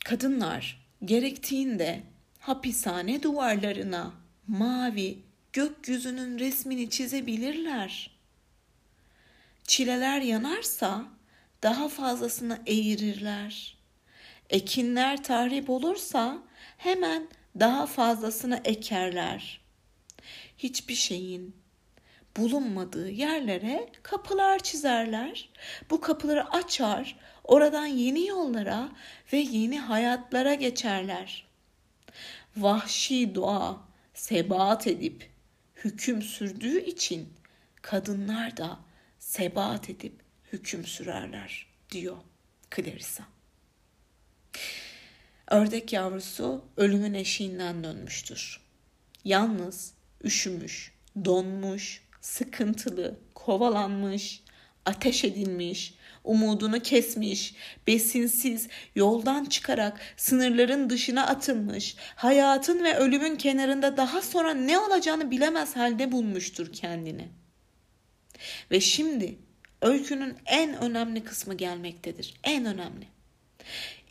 kadınlar gerektiğinde hapishane duvarlarına mavi gökyüzünün resmini çizebilirler. Çileler yanarsa daha fazlasını eğirirler. Ekinler tahrip olursa hemen daha fazlasını ekerler. Hiçbir şeyin bulunmadığı yerlere kapılar çizerler. Bu kapıları açar, oradan yeni yollara ve yeni hayatlara geçerler. Vahşi doğa sebat edip hüküm sürdüğü için kadınlar da sebat edip hüküm sürerler diyor Clarissa. Ördek yavrusu ölümün eşiğinden dönmüştür. Yalnız, üşümüş, donmuş, sıkıntılı, kovalanmış, ateş edilmiş, umudunu kesmiş, besinsiz, yoldan çıkarak sınırların dışına atılmış, hayatın ve ölümün kenarında daha sonra ne olacağını bilemez halde bulmuştur kendini. Ve şimdi öykünün en önemli kısmı gelmektedir. En önemli.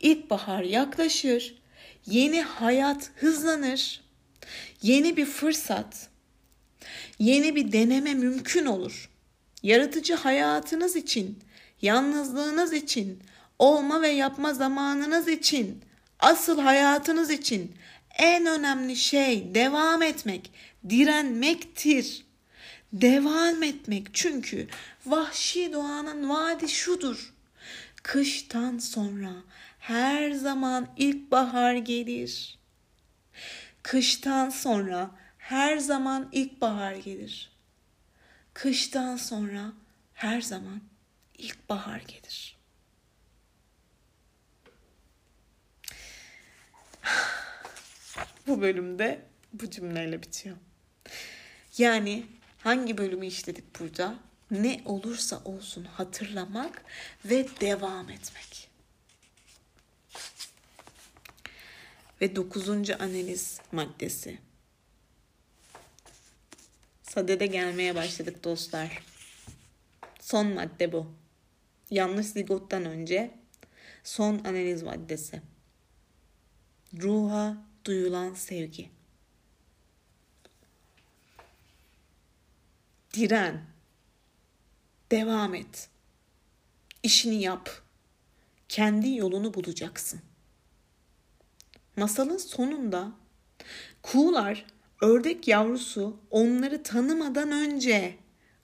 İlkbahar yaklaşır, yeni hayat hızlanır, yeni bir fırsat, yeni bir deneme mümkün olur. Yaratıcı hayatınız için, yalnızlığınız için, olma ve yapma zamanınız için, asıl hayatınız için en önemli şey devam etmek, direnmektir. Devam etmek çünkü vahşi doğanın vaadi şudur. Kıştan sonra her zaman ilkbahar gelir. Kıştan sonra her zaman ilkbahar gelir. Kıştan sonra her zaman ilkbahar gelir. Bu bölümde bu cümleyle bitiyor. Yani hangi bölümü işledik burada? Ne olursa olsun hatırlamak ve devam etmek. Ve dokuzuncu analiz maddesi. Sadede gelmeye başladık dostlar. Son madde bu. Yanlış zigottan önce son analiz maddesi. Ruha duyulan sevgi. Diren. Devam et. İşini yap. Kendi yolunu bulacaksın. Masalın sonunda kuğular ördek yavrusu onları tanımadan önce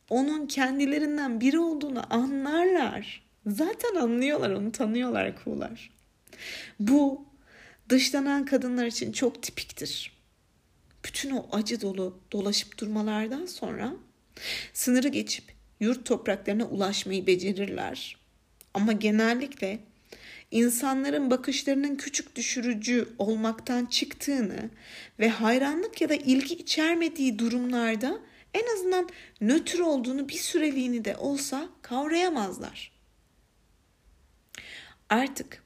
onun kendilerinden biri olduğunu anlarlar. Zaten anlıyorlar onu tanıyorlar kuğular. Bu dışlanan kadınlar için çok tipiktir. Bütün o acı dolu dolaşıp durmalardan sonra sınırı geçip yurt topraklarına ulaşmayı becerirler. Ama genellikle insanların bakışlarının küçük düşürücü olmaktan çıktığını ve hayranlık ya da ilgi içermediği durumlarda en azından nötr olduğunu bir süreliğini de olsa kavrayamazlar. Artık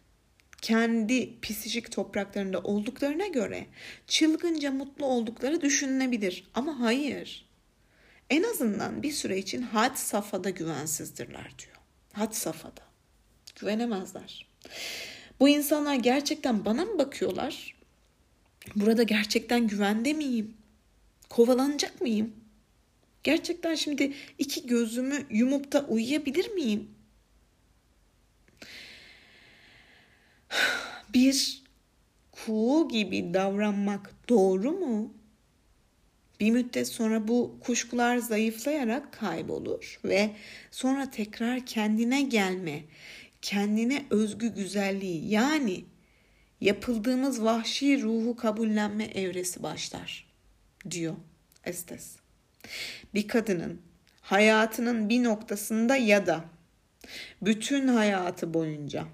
kendi psikik topraklarında olduklarına göre çılgınca mutlu oldukları düşünülebilir ama hayır. en azından bir süre için had safhada güvensizdirler diyor. Had safhada. Güvenemezler. Bu insanlar gerçekten bana mı bakıyorlar? Burada gerçekten güvende miyim? Kovalanacak mıyım? Gerçekten şimdi iki gözümü yumup da uyuyabilir miyim? *sighs* Bir kuğu gibi davranmak doğru mu? Bir müddet sonra bu kuşkular zayıflayarak kaybolur ve sonra tekrar kendine gelme, kendine özgü güzelliği yani yapıldığımız vahşi ruhu kabullenme evresi başlar diyor Estes. Bir kadının hayatının bir noktasında ya da bütün hayatı boyunca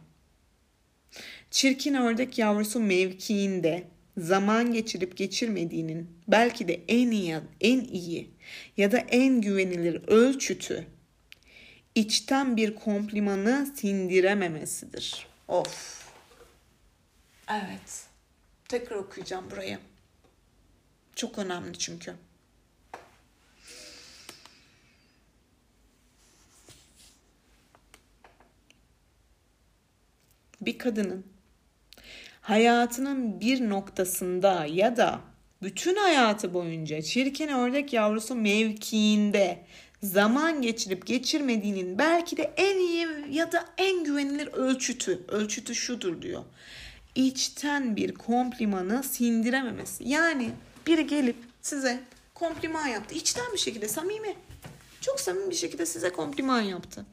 çirkin ördek yavrusu mevkiinde zaman geçirip geçirmediğinin belki de en iyi en iyi ya da en güvenilir ölçütü içten bir komplimanı sindirememesidir. Of. Evet. Tekrar okuyacağım burayı. Çok önemli çünkü. Bir kadının hayatının bir noktasında ya da bütün hayatı boyunca çirkin ördek yavrusu mevkiinde zaman geçirip geçirmediğinin belki de en iyi ya da en güvenilir ölçütü, ölçütü şudur diyor. İçten bir komplimanı sindirememesi. Yani biri gelip size kompliman yaptı. İçten bir şekilde samimi. Çok samimi bir şekilde size kompliman yaptı.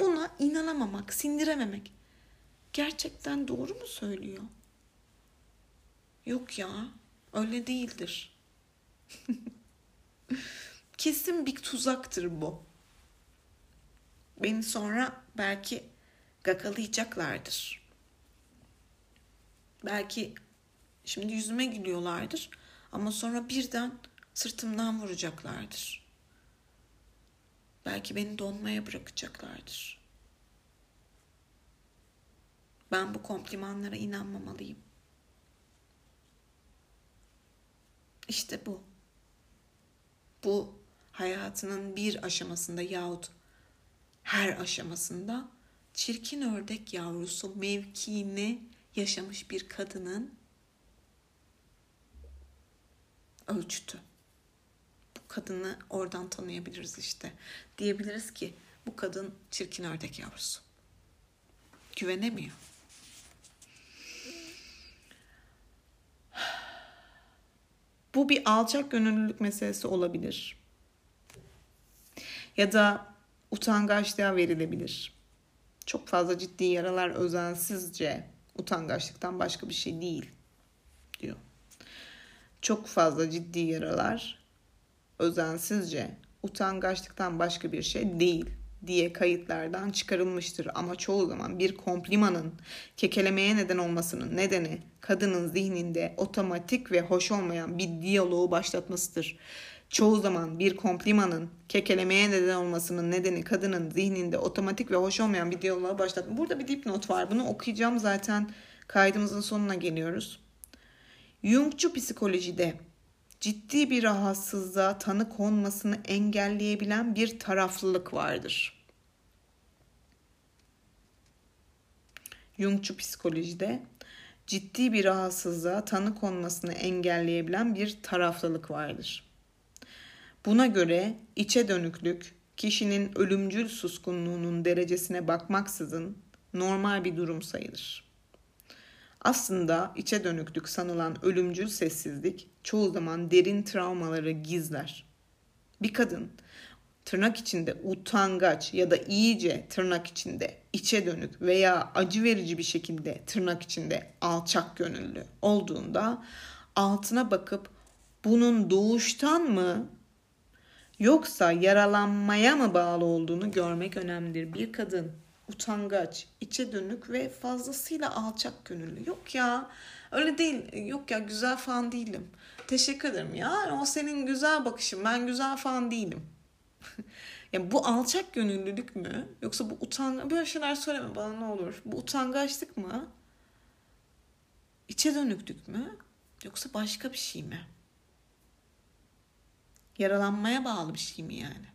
Buna inanamamak, sindirememek. Gerçekten doğru mu söylüyor? Yok ya, öyle değildir. *laughs* Kesin bir tuzaktır bu. Beni sonra belki gagalayacaklardır. Belki şimdi yüzüme gülüyorlardır ama sonra birden sırtımdan vuracaklardır. Belki beni donmaya bırakacaklardır. Ben bu komplimanlara inanmamalıyım. İşte bu. Bu hayatının bir aşamasında yahut her aşamasında çirkin ördek yavrusu mevkiini yaşamış bir kadının ölçütü. Bu kadını oradan tanıyabiliriz işte. Diyebiliriz ki bu kadın çirkin ördek yavrusu. Güvenemiyor. Bu bir alçak gönüllülük meselesi olabilir. Ya da utangaçlığa verilebilir. Çok fazla ciddi yaralar özensizce utangaçlıktan başka bir şey değil diyor. Çok fazla ciddi yaralar özensizce utangaçlıktan başka bir şey değil diye kayıtlardan çıkarılmıştır. Ama çoğu zaman bir komplimanın kekelemeye neden olmasının nedeni kadının zihninde otomatik ve hoş olmayan bir diyaloğu başlatmasıdır. Çoğu zaman bir komplimanın kekelemeye neden olmasının nedeni kadının zihninde otomatik ve hoş olmayan bir diyaloğu başlatma. Burada bir dipnot var. Bunu okuyacağım zaten kaydımızın sonuna geliyoruz. Jungçu psikolojide ciddi bir rahatsızlığa tanı konmasını engelleyebilen bir taraflılık vardır. Jungçu psikolojide ciddi bir rahatsızlığa tanı konmasını engelleyebilen bir taraflılık vardır. Buna göre içe dönüklük kişinin ölümcül suskunluğunun derecesine bakmaksızın normal bir durum sayılır. Aslında içe dönüklük sanılan ölümcül sessizlik çoğu zaman derin travmaları gizler. Bir kadın tırnak içinde utangaç ya da iyice tırnak içinde içe dönük veya acı verici bir şekilde tırnak içinde alçak gönüllü olduğunda altına bakıp bunun doğuştan mı yoksa yaralanmaya mı bağlı olduğunu görmek önemlidir. Bir kadın utangaç, içe dönük ve fazlasıyla alçak gönüllü. Yok ya öyle değil. Yok ya güzel falan değilim. Teşekkür ederim ya. O senin güzel bakışın. Ben güzel falan değilim. *laughs* yani bu alçak gönüllülük mü? Yoksa bu utan böyle şeyler söyleme bana ne olur. Bu utangaçlık mı? İçe dönüklük mü? Yoksa başka bir şey mi? Yaralanmaya bağlı bir şey mi yani?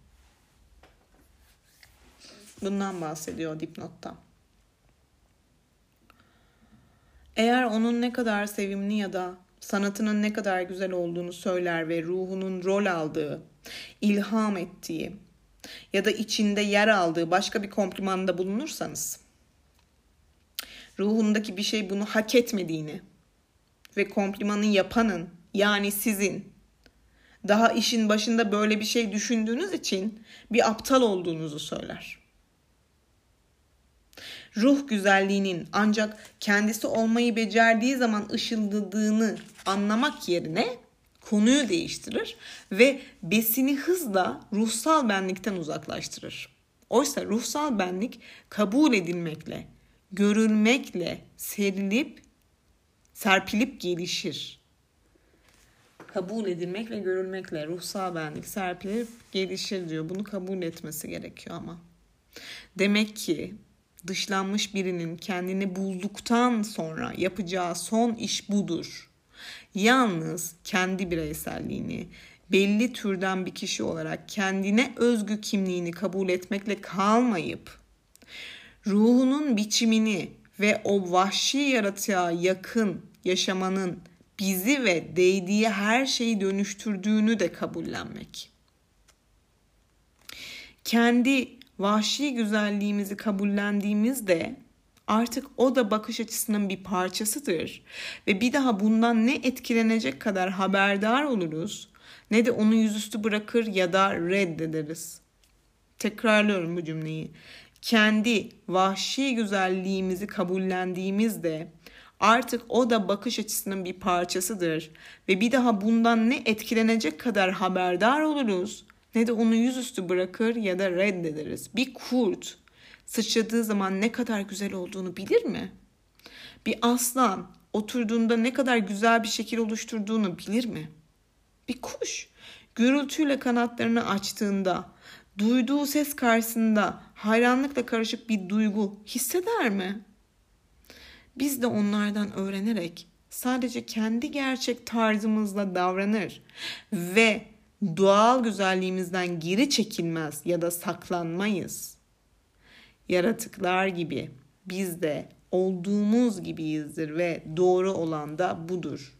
Bundan bahsediyor dipnotta. Eğer onun ne kadar sevimli ya da sanatının ne kadar güzel olduğunu söyler ve ruhunun rol aldığı, ilham ettiği ya da içinde yer aldığı başka bir komplimanda bulunursanız, ruhundaki bir şey bunu hak etmediğini ve komplimanı yapanın yani sizin daha işin başında böyle bir şey düşündüğünüz için bir aptal olduğunuzu söyler ruh güzelliğinin ancak kendisi olmayı becerdiği zaman ışıldadığını anlamak yerine konuyu değiştirir ve besini hızla ruhsal benlikten uzaklaştırır. Oysa ruhsal benlik kabul edilmekle, görülmekle serilip serpilip gelişir. Kabul edilmekle görülmekle ruhsal benlik serpilip gelişir diyor. Bunu kabul etmesi gerekiyor ama. Demek ki dışlanmış birinin kendini bulduktan sonra yapacağı son iş budur. Yalnız kendi bireyselliğini, belli türden bir kişi olarak kendine özgü kimliğini kabul etmekle kalmayıp ruhunun biçimini ve o vahşi yaratığa yakın yaşamanın bizi ve değdiği her şeyi dönüştürdüğünü de kabullenmek. Kendi vahşi güzelliğimizi kabullendiğimizde artık o da bakış açısının bir parçasıdır ve bir daha bundan ne etkilenecek kadar haberdar oluruz ne de onu yüzüstü bırakır ya da reddederiz. Tekrarlıyorum bu cümleyi. Kendi vahşi güzelliğimizi kabullendiğimizde artık o da bakış açısının bir parçasıdır ve bir daha bundan ne etkilenecek kadar haberdar oluruz ne de onu yüzüstü bırakır ya da reddederiz. Bir kurt sıçradığı zaman ne kadar güzel olduğunu bilir mi? Bir aslan oturduğunda ne kadar güzel bir şekil oluşturduğunu bilir mi? Bir kuş gürültüyle kanatlarını açtığında duyduğu ses karşısında hayranlıkla karışık bir duygu hisseder mi? Biz de onlardan öğrenerek sadece kendi gerçek tarzımızla davranır ve doğal güzelliğimizden geri çekilmez ya da saklanmayız. Yaratıklar gibi biz de olduğumuz gibiyizdir ve doğru olan da budur.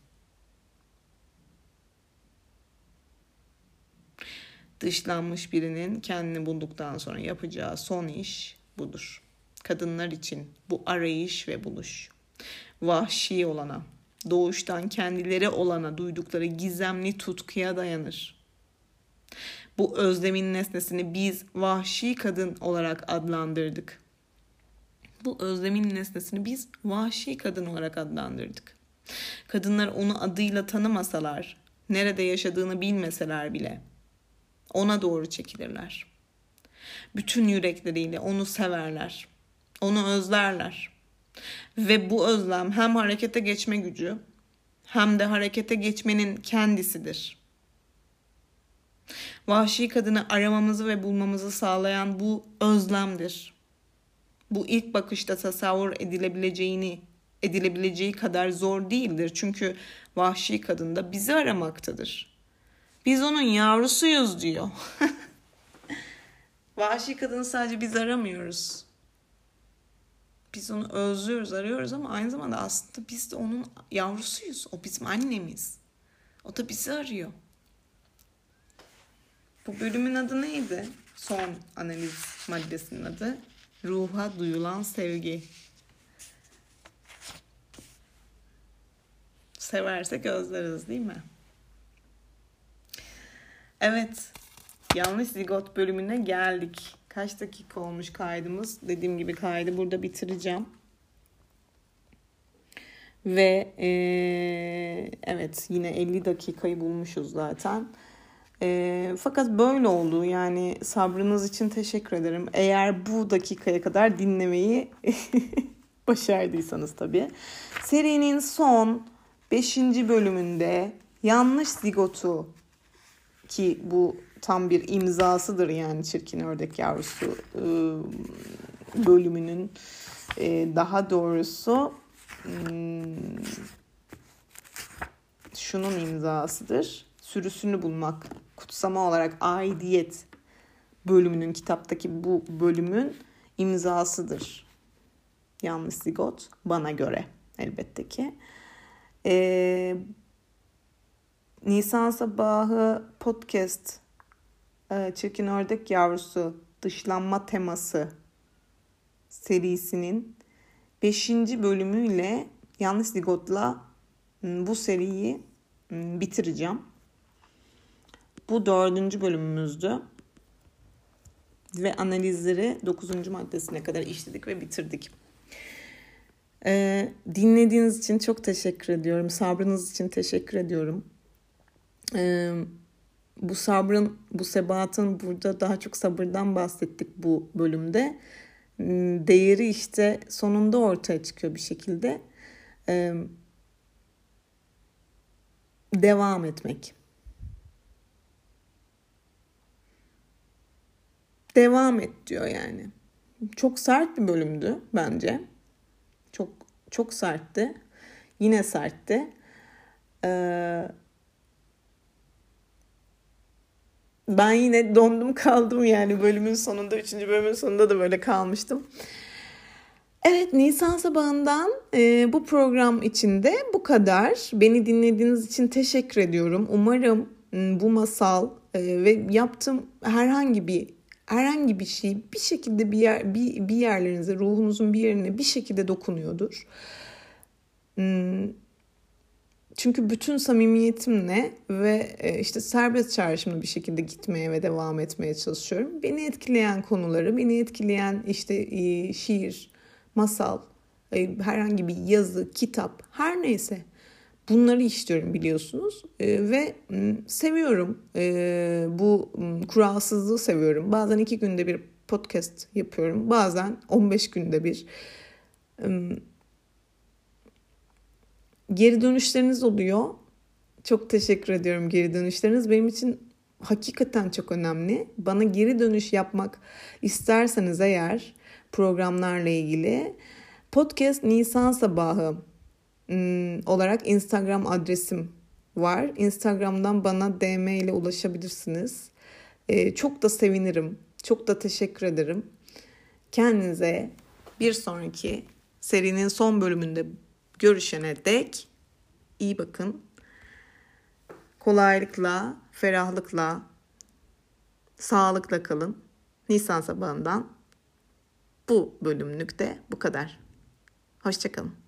Dışlanmış birinin kendini bulduktan sonra yapacağı son iş budur. Kadınlar için bu arayış ve buluş. Vahşi olana, doğuştan kendileri olana duydukları gizemli tutkuya dayanır bu özlemin nesnesini biz vahşi kadın olarak adlandırdık. Bu özlemin nesnesini biz vahşi kadın olarak adlandırdık. Kadınlar onu adıyla tanımasalar, nerede yaşadığını bilmeseler bile ona doğru çekilirler. Bütün yürekleriyle onu severler. Onu özlerler. Ve bu özlem hem harekete geçme gücü hem de harekete geçmenin kendisidir. Vahşi kadını aramamızı ve bulmamızı sağlayan bu özlemdir. Bu ilk bakışta tasavvur edilebileceğini edilebileceği kadar zor değildir. Çünkü vahşi kadın da bizi aramaktadır. Biz onun yavrusuyuz diyor. *laughs* vahşi kadını sadece biz aramıyoruz. Biz onu özlüyoruz, arıyoruz ama aynı zamanda aslında biz de onun yavrusuyuz. O bizim annemiz. O da bizi arıyor. Bu bölümün adı neydi? Son analiz maddesinin adı. Ruha duyulan sevgi. Seversek özleriz değil mi? Evet. Yanlış zigot bölümüne geldik. Kaç dakika olmuş kaydımız? Dediğim gibi kaydı burada bitireceğim. Ve ee, evet yine 50 dakikayı bulmuşuz zaten. E, fakat böyle oldu. Yani sabrınız için teşekkür ederim. Eğer bu dakikaya kadar dinlemeyi *laughs* başardıysanız tabii. Serinin son 5. bölümünde yanlış zigotu ki bu tam bir imzasıdır yani çirkin ördek yavrusu bölümünün daha doğrusu şunun imzasıdır. Sürüsünü bulmak kutsama olarak aidiyet bölümünün kitaptaki bu bölümün imzasıdır. Yanlış zigot bana göre elbette ki. Ee, Nisan sabahı podcast e, Çirkin Ördek Yavrusu dışlanma teması serisinin 5. bölümüyle yanlış zigotla bu seriyi bitireceğim. Bu dördüncü bölümümüzdü. Ve analizleri 9. maddesine kadar işledik ve bitirdik. Ee, dinlediğiniz için çok teşekkür ediyorum. Sabrınız için teşekkür ediyorum. Ee, bu sabrın, bu sebatın burada daha çok sabırdan bahsettik bu bölümde. Değeri işte sonunda ortaya çıkıyor bir şekilde. Ee, devam etmek. Devam et diyor yani. Çok sert bir bölümdü bence. Çok çok sertti. Yine sertti. Ee, ben yine dondum kaldım yani bölümün sonunda. Üçüncü bölümün sonunda da böyle kalmıştım. Evet Nisan sabahından e, bu program içinde bu kadar. Beni dinlediğiniz için teşekkür ediyorum. Umarım bu masal e, ve yaptığım herhangi bir herhangi bir şey bir şekilde bir yer bir, bir yerlerinize ruhunuzun bir yerine bir şekilde dokunuyordur. Hmm, çünkü bütün samimiyetimle ve e, işte serbest çağrışımlı bir şekilde gitmeye ve devam etmeye çalışıyorum. Beni etkileyen konuları, beni etkileyen işte e, şiir, masal, e, herhangi bir yazı, kitap, her neyse bunları işliyorum biliyorsunuz ve seviyorum bu kuralsızlığı seviyorum. Bazen iki günde bir podcast yapıyorum, bazen 15 günde bir geri dönüşleriniz oluyor. Çok teşekkür ediyorum geri dönüşleriniz. Benim için hakikaten çok önemli. Bana geri dönüş yapmak isterseniz eğer programlarla ilgili podcast Nisan sabahı ıı, olarak Instagram adresim var. Instagram'dan bana DM ile ulaşabilirsiniz. Ee, çok da sevinirim. Çok da teşekkür ederim. Kendinize bir sonraki serinin son bölümünde görüşene dek iyi bakın. Kolaylıkla, ferahlıkla, sağlıkla kalın. Nisan sabahından bu bölümlük de bu kadar. Hoşçakalın.